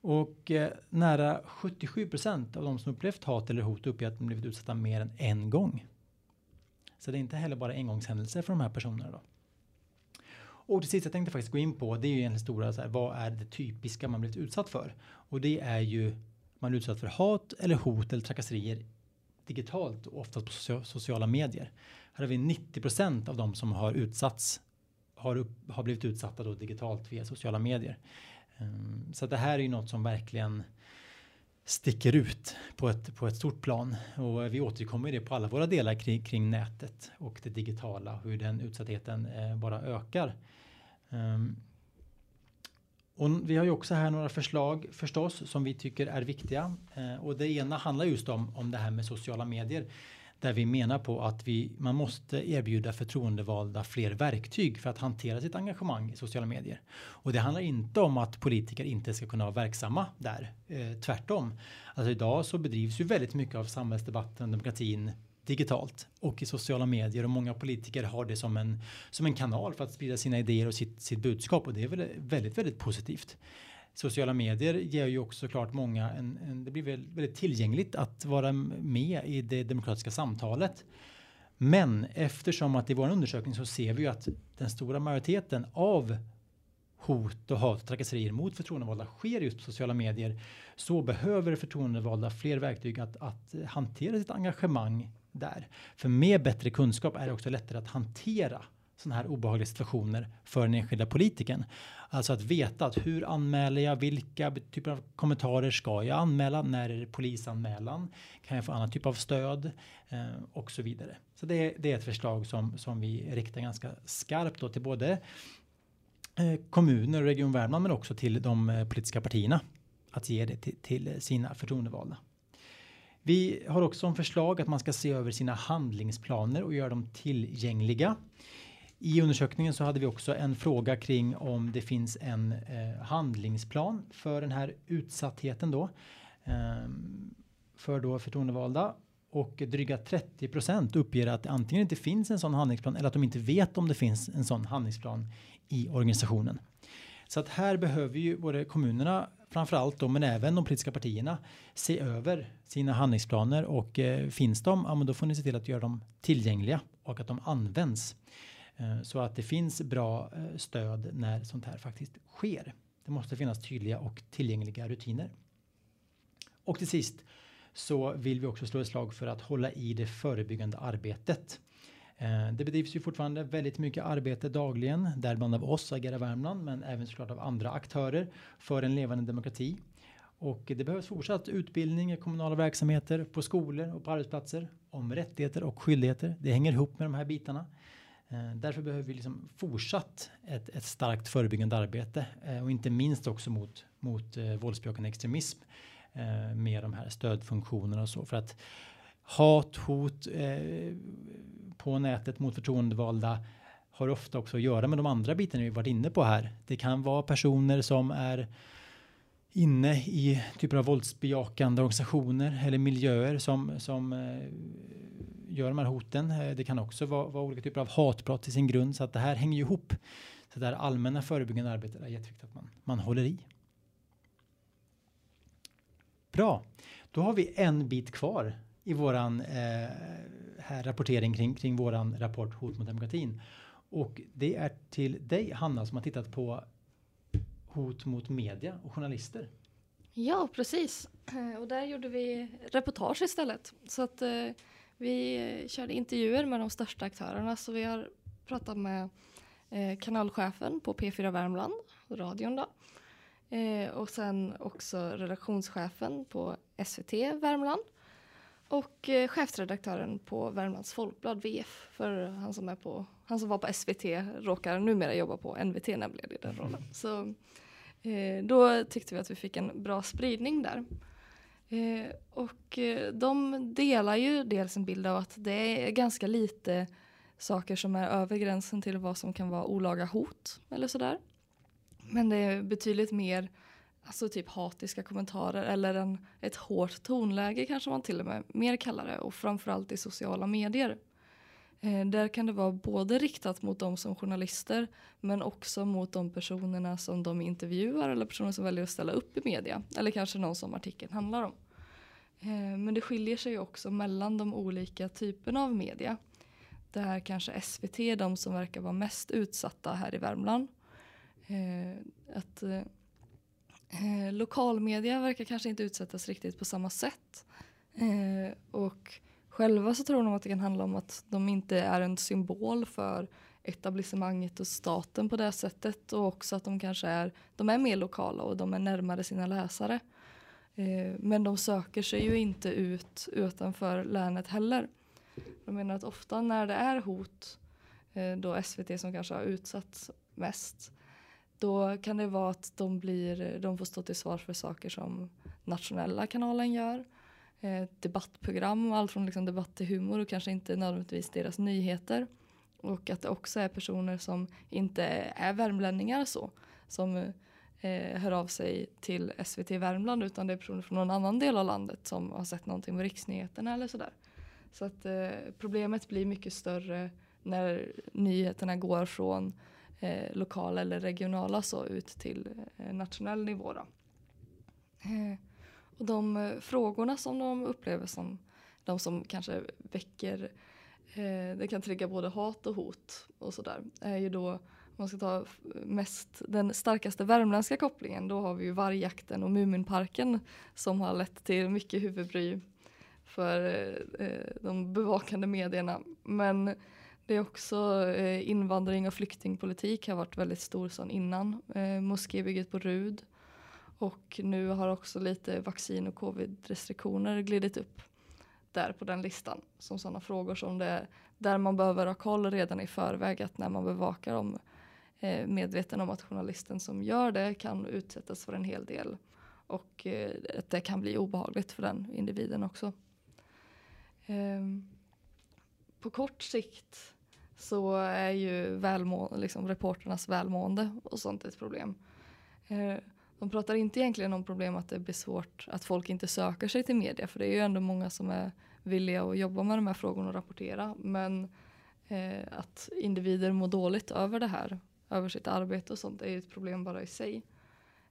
Och eh, nära 77% av de som upplevt hat eller hot uppger att de blivit utsatta mer än en gång. Så det är inte heller bara engångshändelser för de här personerna då. Och till sist jag tänkte faktiskt gå in på det är ju egentligen stora så här, vad är det typiska man blivit utsatt för? Och det är ju man är utsatt för hat eller hot eller trakasserier digitalt och oftast på sociala medier. Här har vi 90% av de som har utsatts har, upp, har blivit utsatta då digitalt via sociala medier. Um, så det här är ju något som verkligen sticker ut på ett, på ett stort plan. Och vi återkommer det på alla våra delar kring, kring nätet och det digitala hur den utsattheten eh, bara ökar. Um, och vi har ju också här några förslag förstås som vi tycker är viktiga. Eh, och det ena handlar just om, om det här med sociala medier där vi menar på att vi, man måste erbjuda förtroendevalda fler verktyg för att hantera sitt engagemang i sociala medier. Och det handlar inte om att politiker inte ska kunna vara verksamma där. Eh, tvärtom. Alltså idag så bedrivs ju väldigt mycket av samhällsdebatten och demokratin digitalt och i sociala medier och många politiker har det som en, som en kanal för att sprida sina idéer och sitt, sitt budskap och det är väl väldigt, väldigt positivt sociala medier ger ju också såklart många en, en, det blir väldigt, väldigt tillgängligt att vara med i det demokratiska samtalet. Men eftersom att i vår undersökning så ser vi ju att den stora majoriteten av hot och hat och trakasserier mot förtroendevalda sker just på sociala medier så behöver förtroendevalda fler verktyg att, att hantera sitt engagemang där. För med bättre kunskap är det också lättare att hantera sådana här obehagliga situationer för den enskilda politikern. Alltså att veta att hur anmäler jag, vilka typer av kommentarer ska jag anmäla, när är det polisanmälan, kan jag få annan typ av stöd eh, och så vidare. Så det, det, är ett förslag som, som vi riktar ganska skarpt då till både eh, kommuner och Region Värmland men också till de eh, politiska partierna att ge det till, till sina förtroendevalda. Vi har också som förslag att man ska se över sina handlingsplaner och göra dem tillgängliga. I undersökningen så hade vi också en fråga kring om det finns en eh, handlingsplan för den här utsattheten då. Eh, för då förtroendevalda och dryga 30 procent uppger att det antingen inte finns en sån handlingsplan eller att de inte vet om det finns en sån handlingsplan i organisationen. Så att här behöver ju både kommunerna framförallt då, men även de politiska partierna se över sina handlingsplaner och eh, finns de, ja, men då får ni se till att göra dem tillgängliga och att de används. Eh, så att det finns bra eh, stöd när sånt här faktiskt sker. Det måste finnas tydliga och tillgängliga rutiner. Och till sist så vill vi också slå ett slag för att hålla i det förebyggande arbetet. Eh, det bedrivs ju fortfarande väldigt mycket arbete dagligen, däribland av oss, Agera Värmland, men även såklart av andra aktörer för en levande demokrati. Och det behövs fortsatt utbildning i kommunala verksamheter, på skolor och på arbetsplatser om rättigheter och skyldigheter. Det hänger ihop med de här bitarna. Eh, därför behöver vi liksom fortsatt ett, ett starkt förebyggande arbete eh, och inte minst också mot, mot eh, våldsbejakande extremism med de här stödfunktionerna och så för att hat, hot på nätet mot förtroendevalda har ofta också att göra med de andra bitarna vi varit inne på här. Det kan vara personer som är inne i typer av våldsbejakande organisationer eller miljöer som, som gör de här hoten. Eh, det kan också vara, vara olika typer av hatbrott i sin grund så att det här hänger ihop. Så det här allmänna förebyggande arbetet är jätteviktigt att man, man håller i. Bra, då har vi en bit kvar i våran eh, här rapportering kring, kring våran rapport Hot mot demokratin. Och det är till dig Hanna som har tittat på hot mot media och journalister. Ja, precis. Eh, och där gjorde vi reportage istället. Så att eh, vi eh, körde intervjuer med de största aktörerna så vi har pratat med eh, kanalchefen på P4 Värmland, radion då. Eh, och sen också redaktionschefen på SVT Värmland. Och eh, chefredaktören på Värmlands Folkblad, VF. För han som, är på, han som var på SVT råkar numera jobba på NVT nämligen i den rollen. Så eh, då tyckte vi att vi fick en bra spridning där. Eh, och eh, de delar ju dels en bild av att det är ganska lite saker som är över gränsen till vad som kan vara olaga hot eller sådär. Men det är betydligt mer alltså typ hatiska kommentarer eller en, ett hårt tonläge kanske man till och med mer kallar det och framförallt i sociala medier. Eh, där kan det vara både riktat mot dem som journalister men också mot de personerna som de intervjuar eller personer som väljer att ställa upp i media. Eller kanske någon som artikeln handlar om. Eh, men det skiljer sig också mellan de olika typerna av media. Där kanske SVT är de som verkar vara mest utsatta här i Värmland. Eh, att eh, eh, lokalmedia verkar kanske inte utsättas riktigt på samma sätt. Eh, och Själva så tror de att det kan handla om att de inte är en symbol för etablissemanget och staten på det sättet och också att de kanske är, de är mer lokala och de är närmare sina läsare. Eh, men de söker sig ju inte ut utanför länet heller. Jag menar att ofta när det är hot, eh, då SVT som kanske har utsatts mest, då kan det vara att de, blir, de får stå till svar för saker som nationella kanalen gör. Eh, debattprogram, allt från liksom debatt till humor och kanske inte nödvändigtvis deras nyheter. Och att det också är personer som inte är värmlänningar så. Som eh, hör av sig till SVT Värmland utan det är personer från någon annan del av landet som har sett någonting på riksnyheterna eller sådär. Så att eh, problemet blir mycket större när nyheterna går från eh, lokala eller regionala så ut till eh, nationell nivå. Då. Eh, och de eh, frågorna som de upplever som de som kanske väcker Eh, det kan trigga både hat och hot och sådär. är ju då, om man ska ta mest den starkaste värmländska kopplingen, då har vi ju vargjakten och Muminparken som har lett till mycket huvudbry för eh, eh de bevakande medierna. Men det är också eh, invandring och flyktingpolitik har varit väldigt stor sedan innan. Eh, moskébygget på Rud. Och nu har också lite vaccin och covid-restriktioner glidit upp där på den listan som sådana frågor som det där man behöver ha koll redan i förväg att när man bevakar dem eh, medveten om att journalisten som gör det kan utsättas för en hel del och eh, att det kan bli obehagligt för den individen också. Eh, på kort sikt så är ju välmå liksom reporternas välmående och sånt ett problem. Eh, de pratar inte egentligen om problem att det blir svårt att folk inte söker sig till media för det är ju ändå många som är villiga att jobba med de här frågorna och rapportera. Men eh, att individer mår dåligt över det här, över sitt arbete och sånt är ju ett problem bara i sig.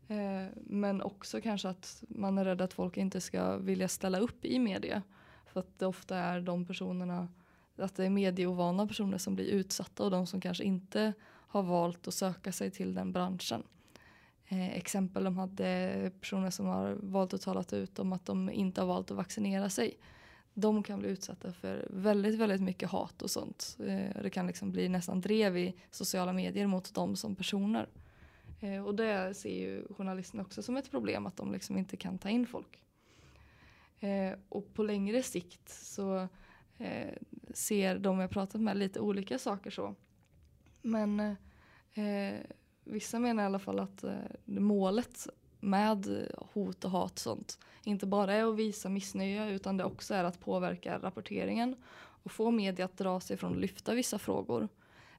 Eh, men också kanske att man är rädd att folk inte ska vilja ställa upp i media. För att det ofta är de personerna, att det är medieovana personer som blir utsatta och de som kanske inte har valt att söka sig till den branschen. Eh, exempel de hade personer som har valt att tala ut om att de inte har valt att vaccinera sig de kan bli utsatta för väldigt, väldigt mycket hat och sånt. Eh, det kan liksom bli nästan drev i sociala medier mot dem som personer. Eh, och det ser ju journalisterna också som ett problem att de liksom inte kan ta in folk. Eh, och på längre sikt så eh, ser de jag pratat med lite olika saker så. Men eh, vissa menar i alla fall att eh, målet med hot och hat och sånt inte bara är att visa missnöje utan det också är att påverka rapporteringen och få media att dra sig från att lyfta vissa frågor.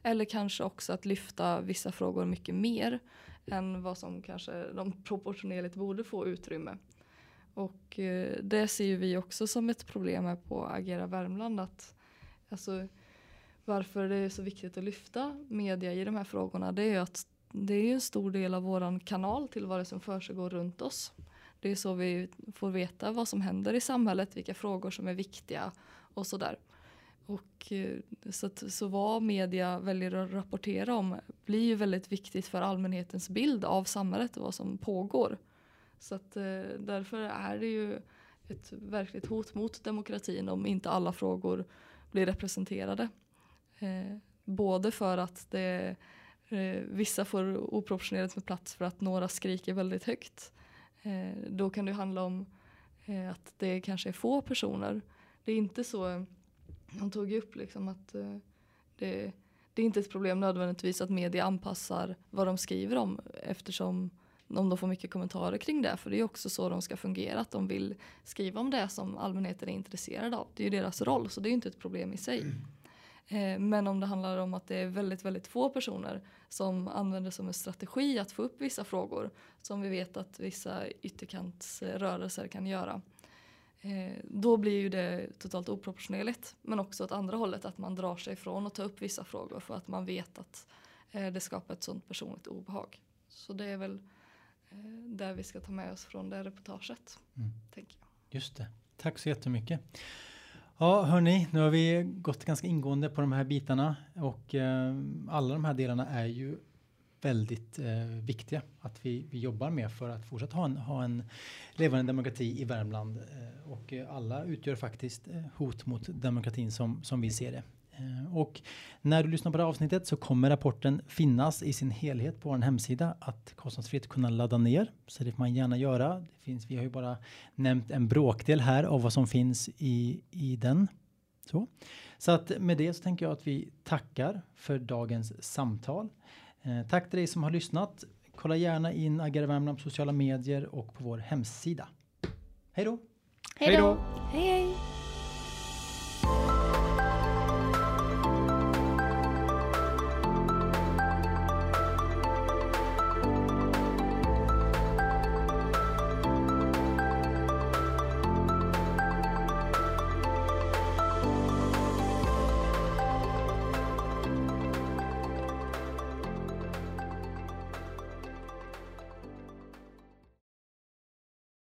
Eller kanske också att lyfta vissa frågor mycket mer än vad som kanske de proportionerligt borde få utrymme. Och eh, det ser ju vi också som ett problem här på Agera Värmland att alltså, varför det är så viktigt att lyfta media i de här frågorna det är ju att det är ju en stor del av våran kanal till vad det som försiggår runt oss. Det är så vi får veta vad som händer i samhället, vilka frågor som är viktiga och sådär. Och eh, så, att, så vad media väljer att rapportera om blir ju väldigt viktigt för allmänhetens bild av samhället och vad som pågår. Så att eh, därför är det ju ett verkligt hot mot demokratin om inte alla frågor blir representerade. Eh, både för att det Eh, vissa får oproportionerligt med plats för att några skriker väldigt högt. Eh, då kan det handla om eh, att det kanske är få personer. Det är inte så, eh, hon tog ju upp liksom att eh, det, det är inte ett problem nödvändigtvis att media anpassar vad de skriver om eftersom om de får mycket kommentarer kring det. För det är också så de ska fungera, att de vill skriva om det som allmänheten är intresserad av. Det är ju deras roll, så det är inte ett problem i sig. Mm. Eh, men om det handlar om att det är väldigt, väldigt få personer som använder som en strategi att få upp vissa frågor som vi vet att vissa ytterkantsrörelser kan göra. Eh, då blir ju det totalt oproportionerligt. Men också åt andra hållet att man drar sig ifrån att ta upp vissa frågor för att man vet att eh, det skapar ett sånt personligt obehag. Så det är väl det vi ska ta med oss från det reportaget. Mm. Tänker jag. Just det. Tack så jättemycket. Ja, hörni, nu har vi gått ganska ingående på de här bitarna och eh, alla de här delarna är ju väldigt eh, viktiga att vi, vi jobbar med för att fortsätta ha en, ha en levande demokrati i Värmland. Eh, och alla utgör faktiskt eh, hot mot demokratin som, som vi ser det. Eh, och när du lyssnar på det här avsnittet så kommer rapporten finnas i sin helhet på vår hemsida att kostnadsfritt kunna ladda ner. Så det får man gärna göra. Det finns, vi har ju bara nämnt en bråkdel här av vad som finns i, i den. Så. så att med det så tänker jag att vi tackar för dagens samtal. Eh, tack till dig som har lyssnat. Kolla gärna in Agera Värmland på sociala medier och på vår hemsida. Hej då! Hej då! Hej hej!